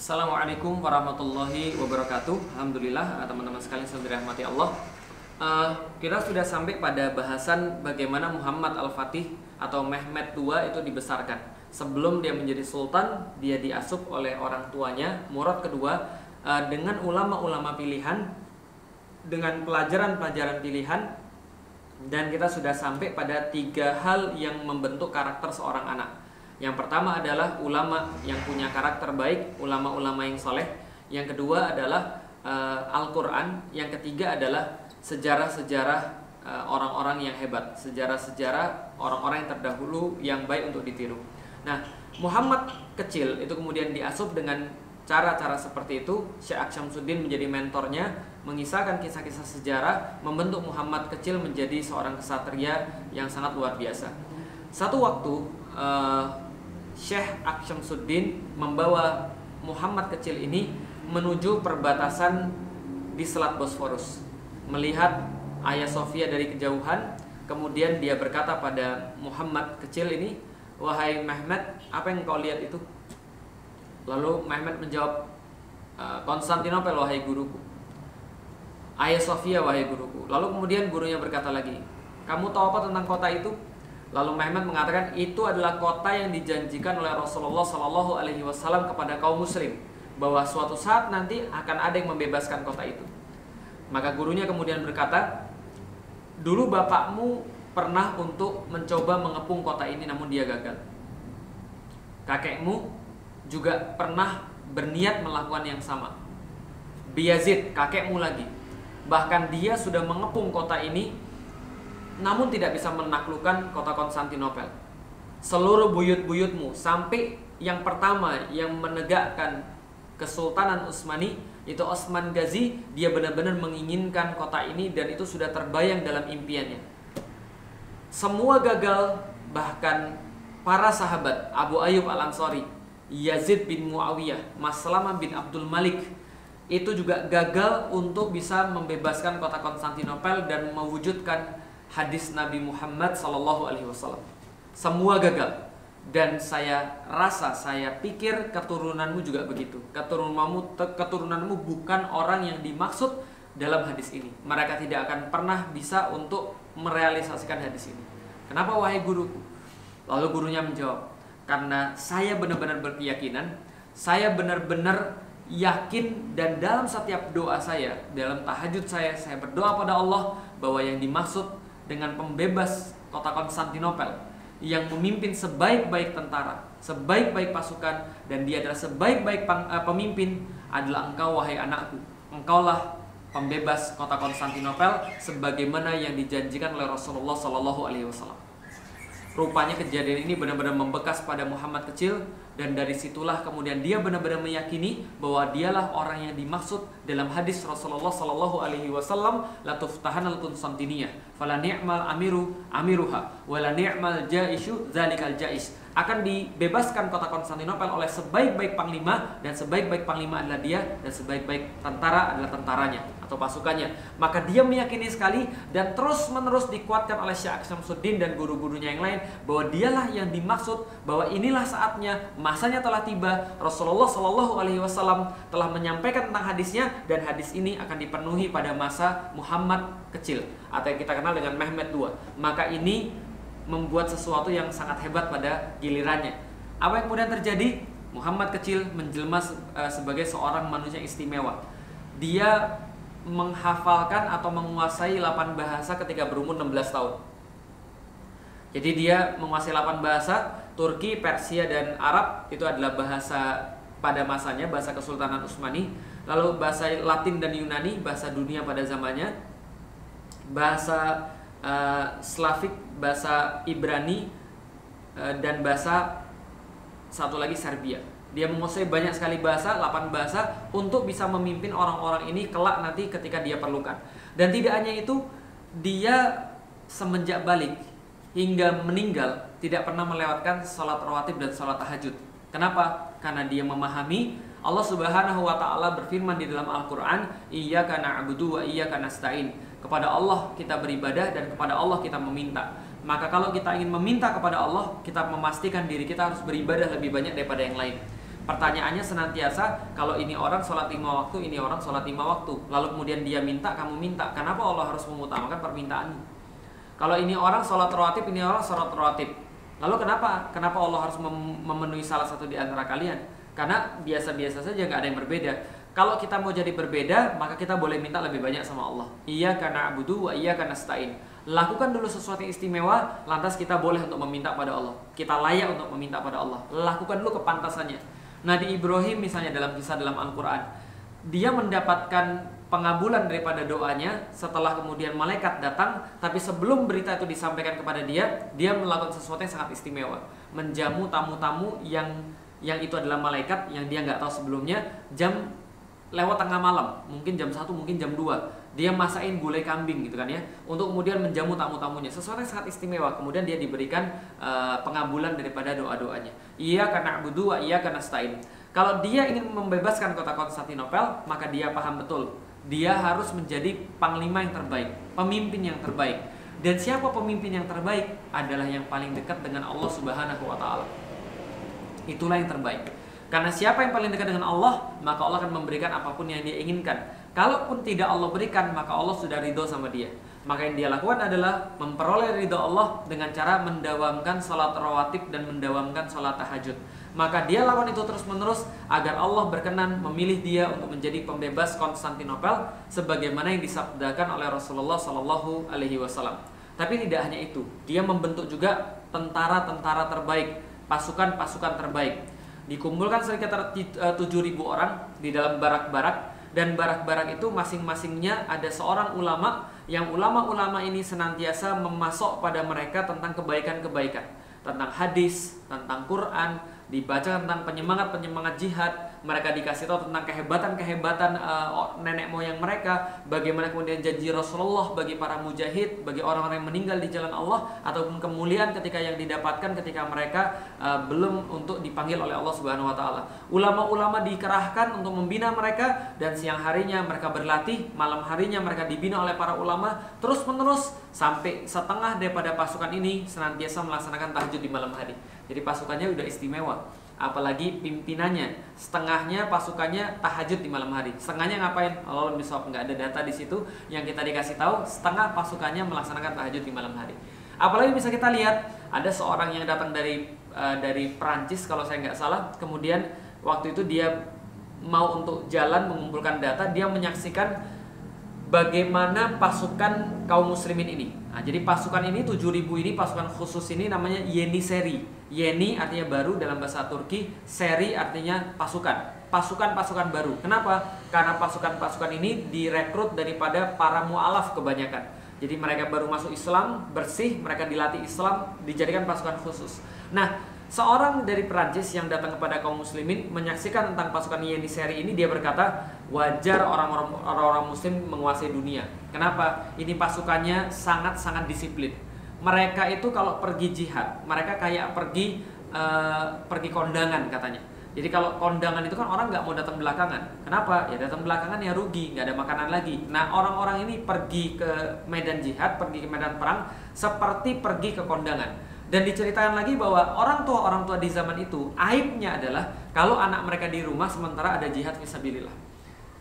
Assalamualaikum warahmatullahi wabarakatuh. Alhamdulillah teman-teman sekalian yang dirahmati Allah. Uh, kita sudah sampai pada bahasan bagaimana Muhammad Al-Fatih atau Mehmet II itu dibesarkan. Sebelum dia menjadi sultan, dia diasup oleh orang tuanya. Murad kedua uh, dengan ulama-ulama pilihan, dengan pelajaran-pelajaran pilihan, dan kita sudah sampai pada tiga hal yang membentuk karakter seorang anak. Yang pertama adalah ulama yang punya karakter baik, ulama-ulama yang soleh. Yang kedua adalah uh, Al-Quran. Yang ketiga adalah sejarah-sejarah uh, orang-orang yang hebat, sejarah-sejarah orang-orang yang terdahulu yang baik untuk ditiru. Nah, Muhammad kecil itu kemudian diasup dengan cara-cara seperti itu. Syekh Syamsuddin menjadi mentornya, mengisahkan kisah-kisah sejarah, membentuk Muhammad kecil menjadi seorang kesatria yang sangat luar biasa. Satu waktu uh, Syekh Aksyamsuddin membawa Muhammad kecil ini menuju perbatasan di Selat Bosforus. Melihat Ayah Sofia dari kejauhan, kemudian dia berkata pada Muhammad kecil ini, "Wahai Mehmet, apa yang kau lihat itu?" Lalu Mehmet menjawab, e, "Konstantinopel, wahai guruku." Ayah Sofia, wahai guruku. Lalu kemudian gurunya berkata lagi, "Kamu tahu apa tentang kota itu?" Lalu Mehmet mengatakan itu adalah kota yang dijanjikan oleh Rasulullah Shallallahu Alaihi Wasallam kepada kaum Muslim bahwa suatu saat nanti akan ada yang membebaskan kota itu. Maka gurunya kemudian berkata, dulu bapakmu pernah untuk mencoba mengepung kota ini namun dia gagal. Kakekmu juga pernah berniat melakukan yang sama. Biyazid, kakekmu lagi. Bahkan dia sudah mengepung kota ini namun tidak bisa menaklukkan kota Konstantinopel. Seluruh buyut-buyutmu sampai yang pertama yang menegakkan Kesultanan Utsmani itu Osman Ghazi, dia benar-benar menginginkan kota ini dan itu sudah terbayang dalam impiannya. Semua gagal, bahkan para sahabat Abu Ayyub Al-Ansari, Yazid bin Muawiyah, Maslama bin Abdul Malik itu juga gagal untuk bisa membebaskan kota Konstantinopel dan mewujudkan hadis Nabi Muhammad Sallallahu Alaihi Wasallam. Semua gagal dan saya rasa saya pikir keturunanmu juga begitu. Keturunanmu keturunanmu bukan orang yang dimaksud dalam hadis ini. Mereka tidak akan pernah bisa untuk merealisasikan hadis ini. Kenapa wahai guruku? Lalu gurunya menjawab, karena saya benar-benar berkeyakinan, saya benar-benar yakin dan dalam setiap doa saya, dalam tahajud saya, saya berdoa pada Allah bahwa yang dimaksud dengan pembebas kota Konstantinopel yang memimpin sebaik-baik tentara, sebaik-baik pasukan dan dia adalah sebaik-baik eh, pemimpin adalah engkau wahai anakku. Engkaulah pembebas kota Konstantinopel sebagaimana yang dijanjikan oleh Rasulullah Shallallahu alaihi wasallam. Rupanya kejadian ini benar-benar membekas pada Muhammad kecil dan dari situlah kemudian dia benar-benar meyakini bahwa dialah orang yang dimaksud dalam hadis Rasulullah Sallallahu Alaihi Wasallam latuf al Konstantinia fala ni'mal amiru amiruha wala ni'mal jaishu zalikal jais. Akan dibebaskan kota Konstantinopel oleh sebaik-baik panglima dan sebaik-baik panglima adalah dia dan sebaik-baik tentara adalah tentaranya atau pasukannya. Maka dia meyakini sekali dan terus-menerus dikuatkan oleh Syekh Syamsuddin dan guru-gurunya yang lain bahwa dialah yang dimaksud bahwa inilah saatnya masanya telah tiba Rasulullah Shallallahu alaihi wasallam telah menyampaikan tentang hadisnya dan hadis ini akan dipenuhi pada masa Muhammad kecil atau yang kita kenal dengan Mehmet II. Maka ini membuat sesuatu yang sangat hebat pada gilirannya. Apa yang kemudian terjadi? Muhammad kecil menjelma eh, sebagai seorang manusia istimewa. Dia menghafalkan atau menguasai 8 bahasa ketika berumur 16 tahun. Jadi dia menguasai 8 bahasa, Turki, Persia dan Arab itu adalah bahasa pada masanya, bahasa Kesultanan Utsmani. Lalu bahasa Latin dan Yunani, bahasa dunia pada zamannya. Bahasa uh, Slavik, bahasa Ibrani, uh, dan bahasa satu lagi Serbia. Dia menguasai banyak sekali bahasa, 8 bahasa untuk bisa memimpin orang-orang ini kelak nanti ketika dia perlukan. Dan tidak hanya itu, dia semenjak balik hingga meninggal tidak pernah melewatkan sholat rawatib dan sholat tahajud. Kenapa? Karena dia memahami Allah Subhanahu wa taala berfirman di dalam Al-Qur'an, "Iyyaka na'budu wa iyyaka nasta'in." Kepada Allah kita beribadah dan kepada Allah kita meminta. Maka kalau kita ingin meminta kepada Allah, kita memastikan diri kita harus beribadah lebih banyak daripada yang lain. Pertanyaannya senantiasa kalau ini orang sholat lima waktu, ini orang sholat lima waktu. Lalu kemudian dia minta, kamu minta. Kenapa Allah harus mengutamakan permintaanmu? Kalau ini orang sholat rawatib, ini orang sholat rawatib. Lalu kenapa? Kenapa Allah harus memenuhi salah satu di antara kalian? Karena biasa-biasa saja nggak ada yang berbeda. Kalau kita mau jadi berbeda, maka kita boleh minta lebih banyak sama Allah. Iya karena abudu wa iya karena stain. Lakukan dulu sesuatu yang istimewa, lantas kita boleh untuk meminta pada Allah. Kita layak untuk meminta pada Allah. Lakukan dulu kepantasannya. Nabi Ibrahim misalnya dalam kisah dalam Al-Quran, dia mendapatkan pengabulan daripada doanya setelah kemudian malaikat datang, tapi sebelum berita itu disampaikan kepada dia, dia melakukan sesuatu yang sangat istimewa, menjamu tamu-tamu yang yang itu adalah malaikat yang dia nggak tahu sebelumnya jam lewat tengah malam, mungkin jam 1, mungkin jam 2. Dia masain gulai kambing gitu kan ya, untuk kemudian menjamu tamu-tamunya. Sesuatu yang sangat istimewa. Kemudian dia diberikan uh, pengabulan daripada doa-doanya. Iya karena abudu, iya karena stain. Kalau dia ingin membebaskan kota Konstantinopel, maka dia paham betul. Dia harus menjadi panglima yang terbaik, pemimpin yang terbaik. Dan siapa pemimpin yang terbaik? Adalah yang paling dekat dengan Allah Subhanahu wa taala. Itulah yang terbaik. Karena siapa yang paling dekat dengan Allah, maka Allah akan memberikan apa pun yang dia inginkan. Kalaupun tidak Allah berikan, maka Allah sudah ridho sama dia. Maka yang dia lakukan adalah memperoleh ridho Allah dengan cara mendawamkan sholat rawatib dan mendawamkan sholat tahajud. Maka dia lakukan itu terus menerus agar Allah berkenan memilih dia untuk menjadi pembebas Konstantinopel sebagaimana yang disabdakan oleh Rasulullah Shallallahu Alaihi Wasallam. Tapi tidak hanya itu, dia membentuk juga tentara-tentara terbaik, pasukan-pasukan terbaik dikumpulkan sekitar 7.000 eh, orang di dalam barak-barak dan barak-barak itu masing-masingnya ada seorang ulama yang ulama-ulama ini senantiasa memasok pada mereka tentang kebaikan-kebaikan. Tentang hadis, tentang Quran, dibaca tentang penyemangat-penyemangat jihad, mereka dikasih tahu tentang kehebatan-kehebatan uh, nenek moyang mereka, bagaimana kemudian janji Rasulullah bagi para mujahid, bagi orang-orang yang meninggal di jalan Allah ataupun kemuliaan ketika yang didapatkan ketika mereka uh, belum untuk dipanggil oleh Allah Subhanahu wa taala. Ulama-ulama dikerahkan untuk membina mereka dan siang harinya mereka berlatih, malam harinya mereka dibina oleh para ulama terus-menerus sampai setengah daripada pasukan ini senantiasa melaksanakan tahajud di malam hari. Jadi pasukannya udah istimewa. Apalagi pimpinannya, setengahnya pasukannya tahajud di malam hari. Setengahnya ngapain? Allah lebih soal nggak ada data di situ yang kita dikasih tahu. Setengah pasukannya melaksanakan tahajud di malam hari. Apalagi bisa kita lihat ada seorang yang datang dari uh, dari Perancis kalau saya nggak salah. Kemudian waktu itu dia mau untuk jalan mengumpulkan data, dia menyaksikan bagaimana pasukan kaum muslimin ini. Nah, jadi pasukan ini 7000 ini pasukan khusus ini namanya Yeni Seri. Yeni artinya baru dalam bahasa Turki, seri artinya pasukan. Pasukan-pasukan baru. Kenapa? Karena pasukan-pasukan ini direkrut daripada para mualaf kebanyakan. Jadi mereka baru masuk Islam, bersih, mereka dilatih Islam, dijadikan pasukan khusus. Nah, seorang dari Perancis yang datang kepada kaum muslimin menyaksikan tentang pasukan Yeni seri ini dia berkata, wajar orang-orang orang-orang muslim menguasai dunia. Kenapa? Ini pasukannya sangat-sangat disiplin. Mereka itu kalau pergi jihad mereka kayak pergi uh, pergi kondangan katanya. Jadi kalau kondangan itu kan orang nggak mau datang belakangan. Kenapa? Ya datang belakangan ya rugi nggak ada makanan lagi. Nah orang-orang ini pergi ke medan jihad pergi ke medan perang seperti pergi ke kondangan dan diceritakan lagi bahwa orang tua orang tua di zaman itu aibnya adalah kalau anak mereka di rumah sementara ada jihad visabilillah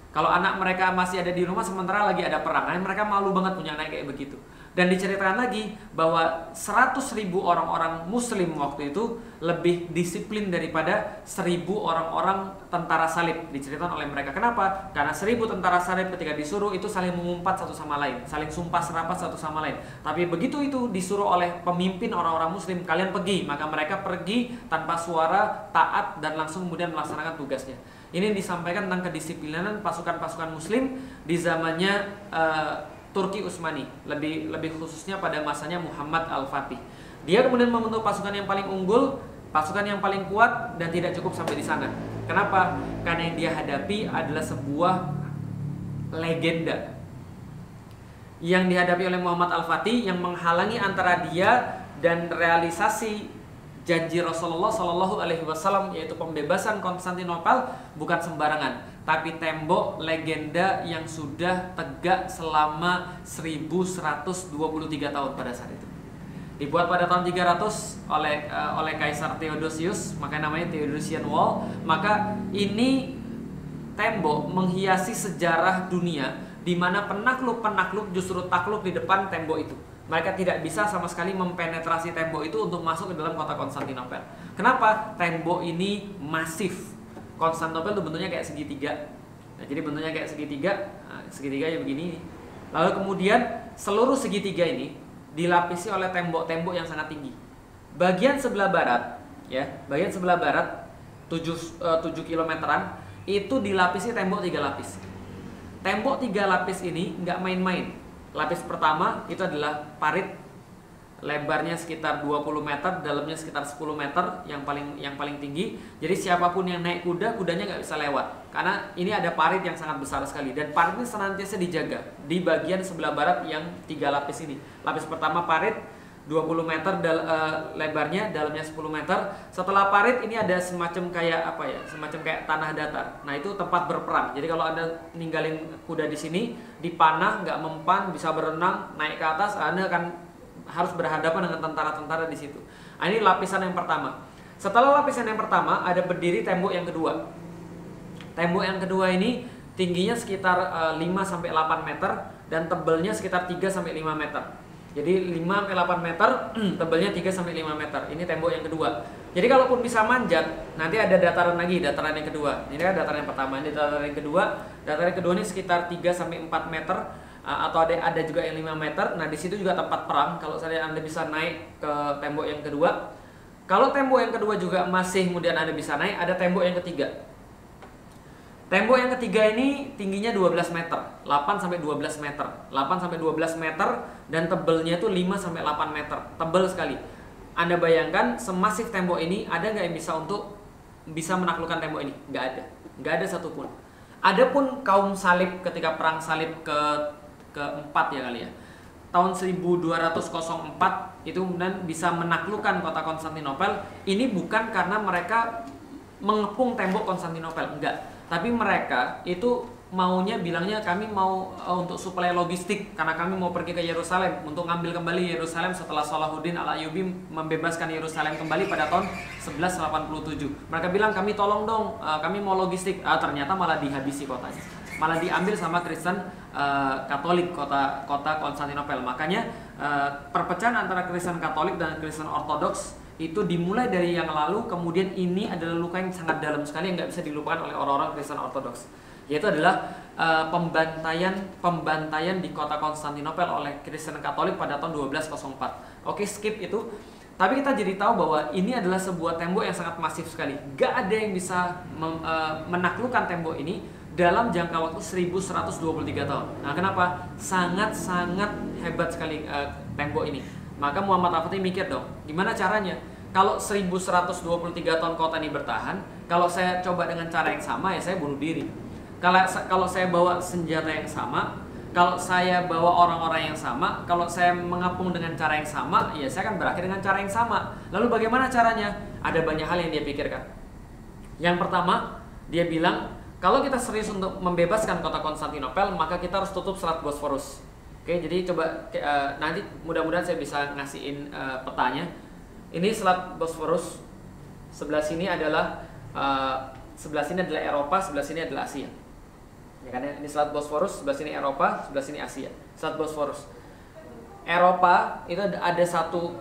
kalau anak mereka masih ada di rumah sementara lagi ada perang, mereka malu banget punya anak kayak begitu. Dan diceritakan lagi bahwa 100 ribu orang-orang muslim waktu itu lebih disiplin daripada 1000 orang-orang tentara salib diceritakan oleh mereka. Kenapa? Karena 1000 tentara salib ketika disuruh itu saling mengumpat satu sama lain, saling sumpah serapat satu sama lain. Tapi begitu itu disuruh oleh pemimpin orang-orang muslim, kalian pergi, maka mereka pergi tanpa suara, taat dan langsung kemudian melaksanakan tugasnya. Ini disampaikan tentang kedisiplinan pasukan-pasukan muslim di zamannya uh, Turki Utsmani, lebih lebih khususnya pada masanya Muhammad Al-Fatih. Dia kemudian membentuk pasukan yang paling unggul, pasukan yang paling kuat dan tidak cukup sampai di sana. Kenapa? Karena yang dia hadapi adalah sebuah legenda yang dihadapi oleh Muhammad Al-Fatih yang menghalangi antara dia dan realisasi janji Rasulullah Shallallahu Alaihi Wasallam yaitu pembebasan Konstantinopel bukan sembarangan tapi tembok legenda yang sudah tegak selama 1123 tahun pada saat itu. dibuat pada tahun 300 oleh uh, oleh Kaisar Theodosius, maka namanya Theodosian Wall. Maka ini tembok menghiasi sejarah dunia di mana penakluk-penakluk justru takluk di depan tembok itu. Mereka tidak bisa sama sekali mempenetrasi tembok itu untuk masuk ke dalam kota Konstantinopel. Kenapa? Tembok ini masif. Konstantinopel itu bentuknya kayak segitiga. Nah, jadi bentuknya kayak segitiga, nah, segitiga ya begini. Lalu kemudian seluruh segitiga ini dilapisi oleh tembok-tembok yang sangat tinggi. Bagian sebelah barat, ya, bagian sebelah barat 7 uh, 7 kilometeran itu dilapisi tembok tiga lapis. Tembok tiga lapis ini nggak main-main. Lapis pertama itu adalah parit lebarnya sekitar 20 meter, dalamnya sekitar 10 meter yang paling yang paling tinggi. Jadi siapa pun yang naik kuda, kudanya nggak bisa lewat karena ini ada parit yang sangat besar sekali dan parit ini senantiasa dijaga di bagian sebelah barat yang tiga lapis ini. Lapis pertama parit 20 meter dal, uh, lebarnya, dalamnya 10 meter. Setelah parit ini ada semacam kayak apa ya? Semacam kayak tanah datar. Nah, itu tempat berperang. Jadi kalau Anda ninggalin kuda di sini, dipanah, nggak mempan, bisa berenang, naik ke atas, Anda akan harus berhadapan dengan tentara-tentara di situ. Nah, ini lapisan yang pertama. Setelah lapisan yang pertama, ada berdiri tembok yang kedua. Tembok yang kedua ini tingginya sekitar uh, eh, 5 sampai 8 meter dan tebelnya sekitar 3 sampai 5 meter. Jadi 5 sampai 8 meter, tebelnya 3 sampai 5 meter. Ini tembok yang kedua. Jadi kalaupun bisa manjat, nanti ada dataran lagi, dataran yang kedua. Ini kan dataran yang pertama, ini dataran yang kedua. Dataran yang kedua ini sekitar 3 sampai 4 meter atau ada ada juga yang 5 meter. Nah, di situ juga tempat perang. Kalau saya Anda bisa naik ke tembok yang kedua. Kalau tembok yang kedua juga masih kemudian Anda bisa naik, ada tembok yang ketiga. Tembok yang ketiga ini tingginya 12 meter, 8 sampai 12 meter. 8 sampai 12 meter dan tebelnya itu 5 sampai 8 meter. Tebel sekali. Anda bayangkan semasif tembok ini ada nggak yang bisa untuk bisa menaklukkan tembok ini? Nggak ada. Nggak ada satupun. Adapun kaum salib ketika perang salib ke keempat ya kali ya tahun 1204 itu kemudian bisa menaklukkan kota Konstantinopel ini bukan karena mereka mengepung tembok Konstantinopel enggak tapi mereka itu maunya bilangnya kami mau uh, untuk suplai logistik karena kami mau pergi ke Yerusalem untuk ngambil kembali Yerusalem setelah Salahuddin al Ayyubi membebaskan Yerusalem kembali pada tahun 1187. Mereka bilang kami tolong dong, uh, kami mau logistik. Uh, ternyata malah dihabisi kotanya. Malah diambil sama Kristen uh, Katolik kota kota Konstantinopel. Makanya uh, perpecahan antara Kristen Katolik dan Kristen Ortodoks itu dimulai dari yang lalu kemudian ini adalah luka yang sangat dalam sekali yang nggak bisa dilupakan oleh orang-orang Kristen Ortodoks yaitu adalah uh, pembantaian pembantaian di kota Konstantinopel oleh Kristen Katolik pada tahun 1204. Oke, skip itu. Tapi kita jadi tahu bahwa ini adalah sebuah tembok yang sangat masif sekali. Gak ada yang bisa mem, uh, menaklukkan tembok ini dalam jangka waktu 1123 tahun. Nah, kenapa? Sangat-sangat hebat sekali uh, tembok ini. Maka Muhammad Al-Fatih mikir dong, gimana caranya? Kalau 1123 tahun kota ini bertahan, kalau saya coba dengan cara yang sama ya saya bunuh diri kalau kalau saya bawa senjata yang sama, kalau saya bawa orang-orang yang sama, kalau saya mengapung dengan cara yang sama, ya saya akan berakhir dengan cara yang sama. Lalu bagaimana caranya? Ada banyak hal yang dia pikirkan. Yang pertama, dia bilang, kalau kita serius untuk membebaskan kota Konstantinopel, maka kita harus tutup Selat Bosforus. Oke, jadi coba uh, nanti mudah-mudahan saya bisa ngasihin uh, petanya. Ini Selat Bosforus. Sebelah sini adalah uh, sebelah sini adalah Eropa, sebelah sini adalah Asia. Ya kan ini Selat Bosforus, sebelah sini Eropa, sebelah sini Asia. Selat Bosforus. Eropa itu ada satu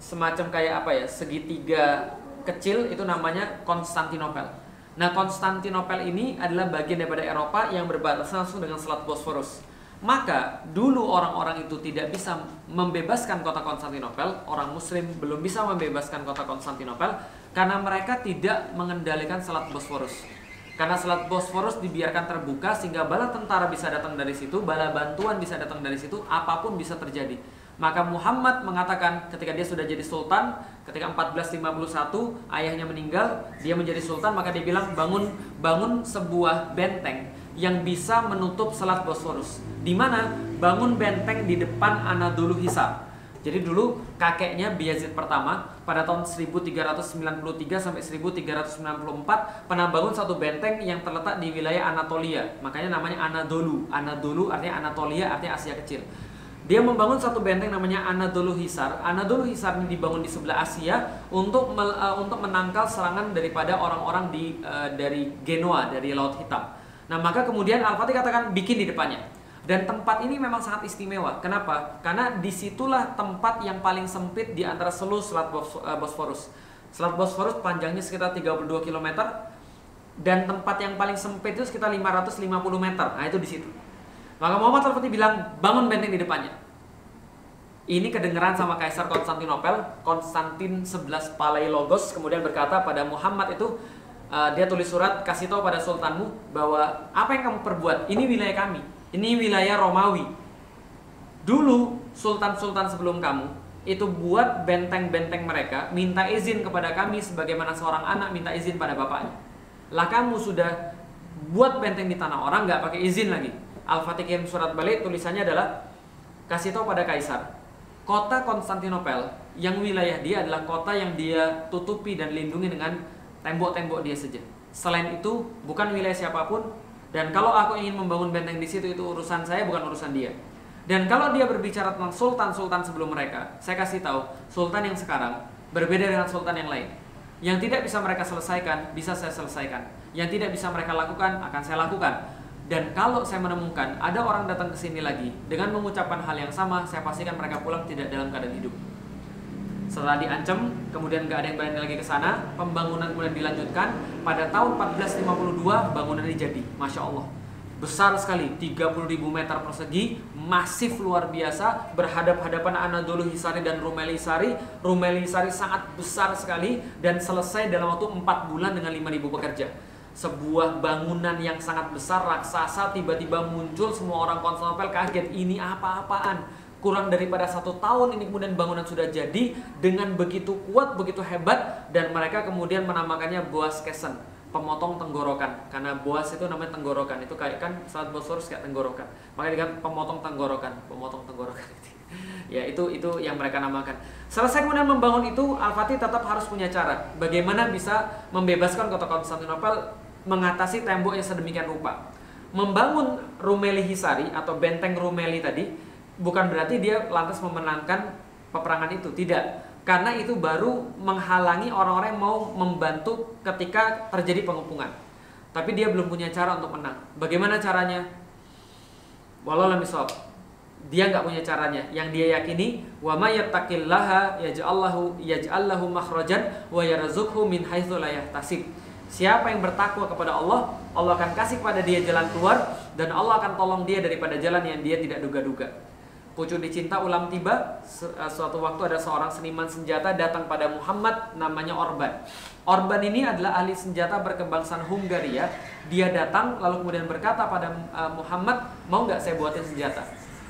semacam kayak apa ya, segitiga kecil itu namanya Konstantinopel. Nah, Konstantinopel ini adalah bagian daripada Eropa yang berbatasan langsung dengan Selat Bosforus. Maka dulu orang-orang itu tidak bisa membebaskan kota Konstantinopel, orang muslim belum bisa membebaskan kota Konstantinopel karena mereka tidak mengendalikan Selat Bosforus. Karena Selat Bosforus dibiarkan terbuka sehingga bala tentara bisa datang dari situ, bala bantuan bisa datang dari situ, apa pun bisa terjadi. Maka Muhammad mengatakan ketika dia sudah jadi sultan, ketika 1451 ayahnya meninggal, dia menjadi sultan, maka dia bilang bangun bangun sebuah benteng yang bisa menutup Selat Bosforus. Di mana bangun benteng di depan Anadolu Hisar. Jadi dulu kakeknya Biazid pertama pada tahun 1393 sampai 1394 pernah bangun satu benteng yang terletak di wilayah Anatolia. Makanya namanya Anadolu. Anadolu artinya Anatolia, artinya Asia Kecil. Dia membangun satu benteng namanya Anadolu Hisar. Anadolu Hisar ini dibangun di sebelah Asia untuk uh, untuk menangkal serangan daripada orang-orang di uh, dari Genoa dari Laut Hitam. Nah maka kemudian Al-Fatih katakan bikin di depannya. Dan tempat ini memang sangat istimewa. Kenapa? Karena di situlah tempat yang paling sempit di antara seluruh Selat Bosforus. Selat Bosforus panjangnya sekitar 32 km dan tempat yang paling sempit itu sekitar 550 meter. Nah itu di situ. Maka Muhammad Al-Fatih bilang, bangun benteng di depannya. Ini kedengeran sama Kaisar Konstantinopel, Konstantin 11 Palaiologos, kemudian berkata pada Muhammad itu, uh, dia tulis surat, kasih tahu pada sultanmu bahwa apa yang kamu perbuat, ini wilayah kami, ini wilayah Romawi. Dulu sultan-sultan sebelum kamu itu buat benteng-benteng mereka, minta izin kepada kami sebagaimana seorang anak minta izin pada bapaknya. Lah kamu sudah buat benteng di tanah orang nggak pakai izin lagi Al-Fatih kirim surat balik tulisannya adalah kasih tahu pada kaisar kota Konstantinopel yang wilayah dia adalah kota yang dia tutupi dan lindungi dengan tembok-tembok dia saja. Selain itu bukan wilayah siapa pun dan kalau aku ingin membangun benteng di situ itu urusan saya bukan urusan dia. Dan kalau dia berbicara tentang sultan-sultan sebelum mereka, saya kasih tahu sultan yang sekarang berbeda dengan sultan yang lain. Yang tidak bisa mereka selesaikan, bisa saya selesaikan. Yang tidak bisa mereka lakukan, akan saya lakukan dan kalau saya menemukan ada orang datang ke sini lagi dengan mengucapkan hal yang sama, saya pastikan mereka pulang tidak dalam keadaan hidup. Setelah diancam, kemudian nggak ada yang berani lagi ke sana, pembangunan kemudian dilanjutkan. Pada tahun 1452 bangunan ini jadi, masya Allah, besar sekali, 30.000 meter persegi, masif luar biasa, berhadap-hadapan Anadolu Hisari dan Rumeli Hisari. Rumeli Hisari sangat besar sekali dan selesai dalam waktu 4 bulan dengan 5.000 pekerja sebuah bangunan yang sangat besar raksasa tiba-tiba muncul semua orang Konstantinopel kaget ini apa-apaan kurang daripada satu tahun ini kemudian bangunan sudah jadi dengan begitu kuat begitu hebat dan mereka kemudian menamakannya Boas Kesen pemotong tenggorokan. Karena boas itu namanya tenggorokan. Itu kayak kan saat Bosforus kayak tenggorokan. Makanya dikatakan pemotong tenggorokan. Pemotong tenggorokan. Ya itu itu yang mereka namakan. Selesai kemudian membangun itu Al-Fatih tetap harus punya cara. Bagaimana bisa membebaskan kota Konstantinopel mengatasi tembok yang sedemikian rupa. Membangun Rumeli Hisari atau benteng Rumeli tadi bukan berarti dia lantas memenangkan peperangan itu, tidak. Karena itu baru menghalangi orang-orang yang mau membantu ketika terjadi pengepungan. Tapi dia belum punya cara untuk menang. Bagaimana caranya? Walau misal dia nggak punya caranya. Yang dia yakini wa may yattaqillaha yaj'allahu yaj'allahu makhrajan wa yarzuqhu min haitsu la yahtasib Siapa yang bertakwa kepada Allah, Allah akan kasih kepada dia jalan keluar dan Allah akan tolong dia daripada jalan yang dia tidak duga-duga. Pucuk dicinta ulam tiba, eh, suatu waktu ada seorang seniman senjata datang pada Muhammad namanya Orban. Orban ini adalah ahli senjata berkebangsaan Hungaria. Dia datang lalu kemudian berkata pada eh, Muhammad, mau nggak saya buatin senjata?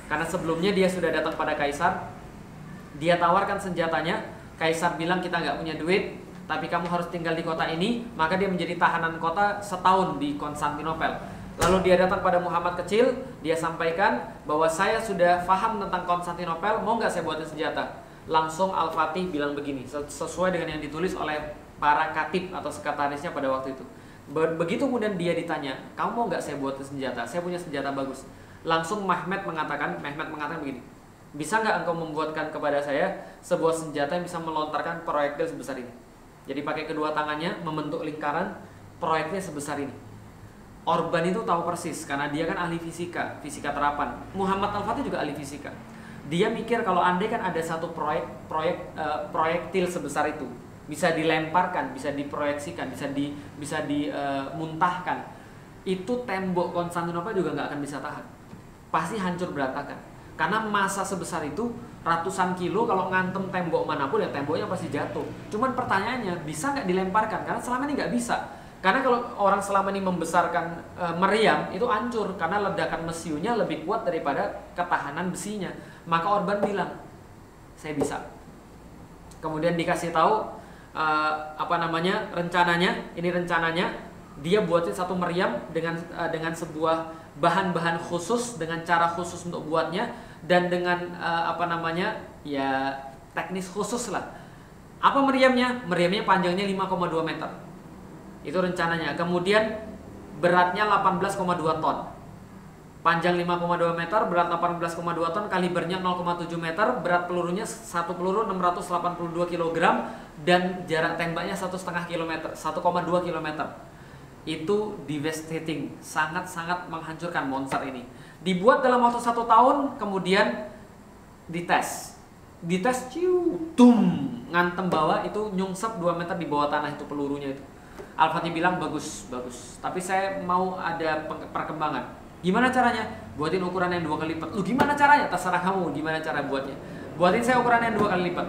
Karena sebelumnya dia sudah datang pada Kaisar, dia tawarkan senjatanya. Kaisar bilang kita nggak punya duit, tapi kamu harus tinggal di kota ini, maka dia menjadi tahanan kota setahun di Konstantinopel. Lalu dia datang pada Muhammad kecil, dia sampaikan bahwa saya sudah faham tentang Konstantinopel, mau nggak saya buatin senjata? Langsung Al-Fatih bilang begini, sesuai dengan yang ditulis oleh para katib atau sekretarisnya pada waktu itu. Begitu kemudian dia ditanya, kamu mau nggak saya buatin senjata? Saya punya senjata bagus. Langsung Mehmet mengatakan, Mehmet mengatakan begini, bisa nggak engkau membuatkan kepada saya sebuah senjata yang bisa melontarkan proyektil sebesar ini? Jadi pakai kedua tangannya membentuk lingkaran, proyeknya sebesar ini. Orban itu tahu persis karena dia kan ahli fisika, fisika terapan. Muhammad Al-Fatih juga ahli fisika. Dia mikir kalau andai kan ada satu proyek proyek uh, proyektil sebesar itu bisa dilemparkan, bisa diproyeksikan, bisa di bisa dimuntahkan. Eh, uh, itu tembok Konstantinopel juga nggak akan bisa tahan. Pasti hancur berantakan. Karena masa sebesar itu ratusan kilo kalau ngantem tembok mana pun ya temboknya pasti jatuh. Cuman pertanyaannya bisa nggak dilemparkan? Karena selama ini nggak bisa. Karena kalau orang selama ini membesarkan e, meriam itu hancur karena ledakan mesiunya lebih kuat daripada ketahanan besinya. Maka Orban bilang, saya bisa. Kemudian dikasih tahu e, apa namanya rencananya. Ini rencananya dia buatin satu meriam dengan e, dengan sebuah bahan-bahan khusus dengan cara khusus untuk buatnya dan dengan uh, apa namanya ya teknis khusus lah. Apa meriamnya? Meriamnya panjangnya 5,2 meter. Itu rencananya. Kemudian beratnya 18,2 ton. Panjang 5,2 meter, berat 18,2 ton, kalibernya 0,7 meter, berat pelurunya satu peluru 682 kg dan jarak tembaknya satu setengah kilometer, 1,2 km. Itu devastating, sangat-sangat menghancurkan monster ini. Dibuat dalam waktu satu tahun, kemudian dites, dites ciu, tum, ngantem bawah itu nyungsep 2 meter di bawah tanah itu pelurunya itu. Al-Fatih bilang bagus, bagus. Tapi saya mau ada perkembangan Gimana caranya? Buatin ukuran yang dua kali lipat. Lu gimana caranya? Terserah kamu gimana cara buatnya. Buatin saya ukuran yang dua kali lipat.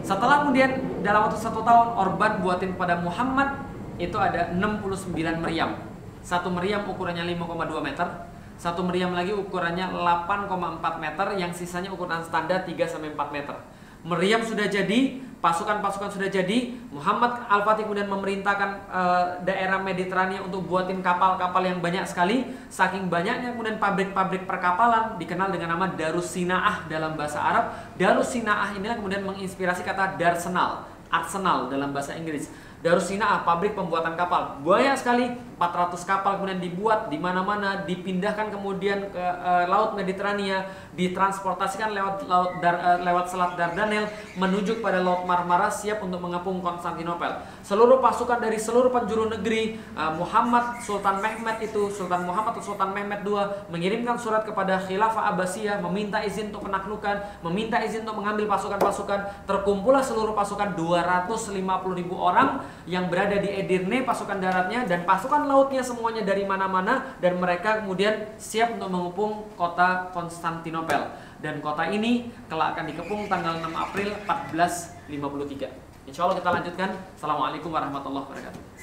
Setelah kemudian dalam waktu satu tahun Orban buatin pada Muhammad itu ada 69 meriam. Satu meriam ukurannya 5,2 meter. Satu meriam lagi ukurannya 8,4 meter. Yang sisanya ukuran standar 3 sampai 4 meter. Meriam sudah jadi, pasukan-pasukan sudah jadi. Muhammad Al-Fatih kemudian memerintahkan uh, daerah Mediterania untuk buatin kapal-kapal yang banyak sekali. Saking banyaknya kemudian pabrik-pabrik perkapalan dikenal dengan nama Darussinaah dalam bahasa Arab. Darussinaah inilah kemudian menginspirasi kata Darsenal, Arsenal dalam bahasa Inggris. Darussina'ah, pabrik pembuatan kapal. Banyak sekali 400 kapal kemudian dibuat di mana-mana, dipindahkan kemudian ke uh, laut Mediterania, ditransportasikan lewat laut dar, uh, lewat selat Dardanel menuju pada laut Marmara siap untuk mengepung Konstantinopel. Seluruh pasukan dari seluruh penjuru negeri uh, Muhammad Sultan Mehmed itu Sultan Muhammad atau Sultan Mehmed II mengirimkan surat kepada Khilafah Abbasiyah meminta izin untuk penaklukan, meminta izin untuk mengambil pasukan-pasukan. Terkumpullah seluruh pasukan 250 ribu orang yang berada di Edirne pasukan daratnya dan pasukan lautnya semuanya dari mana-mana dan mereka kemudian siap untuk mengepung kota Konstantinopel dan kota ini kelak akan dikepung tanggal 6 April 1453. Insya Allah kita lanjutkan. Assalamualaikum warahmatullahi wabarakatuh.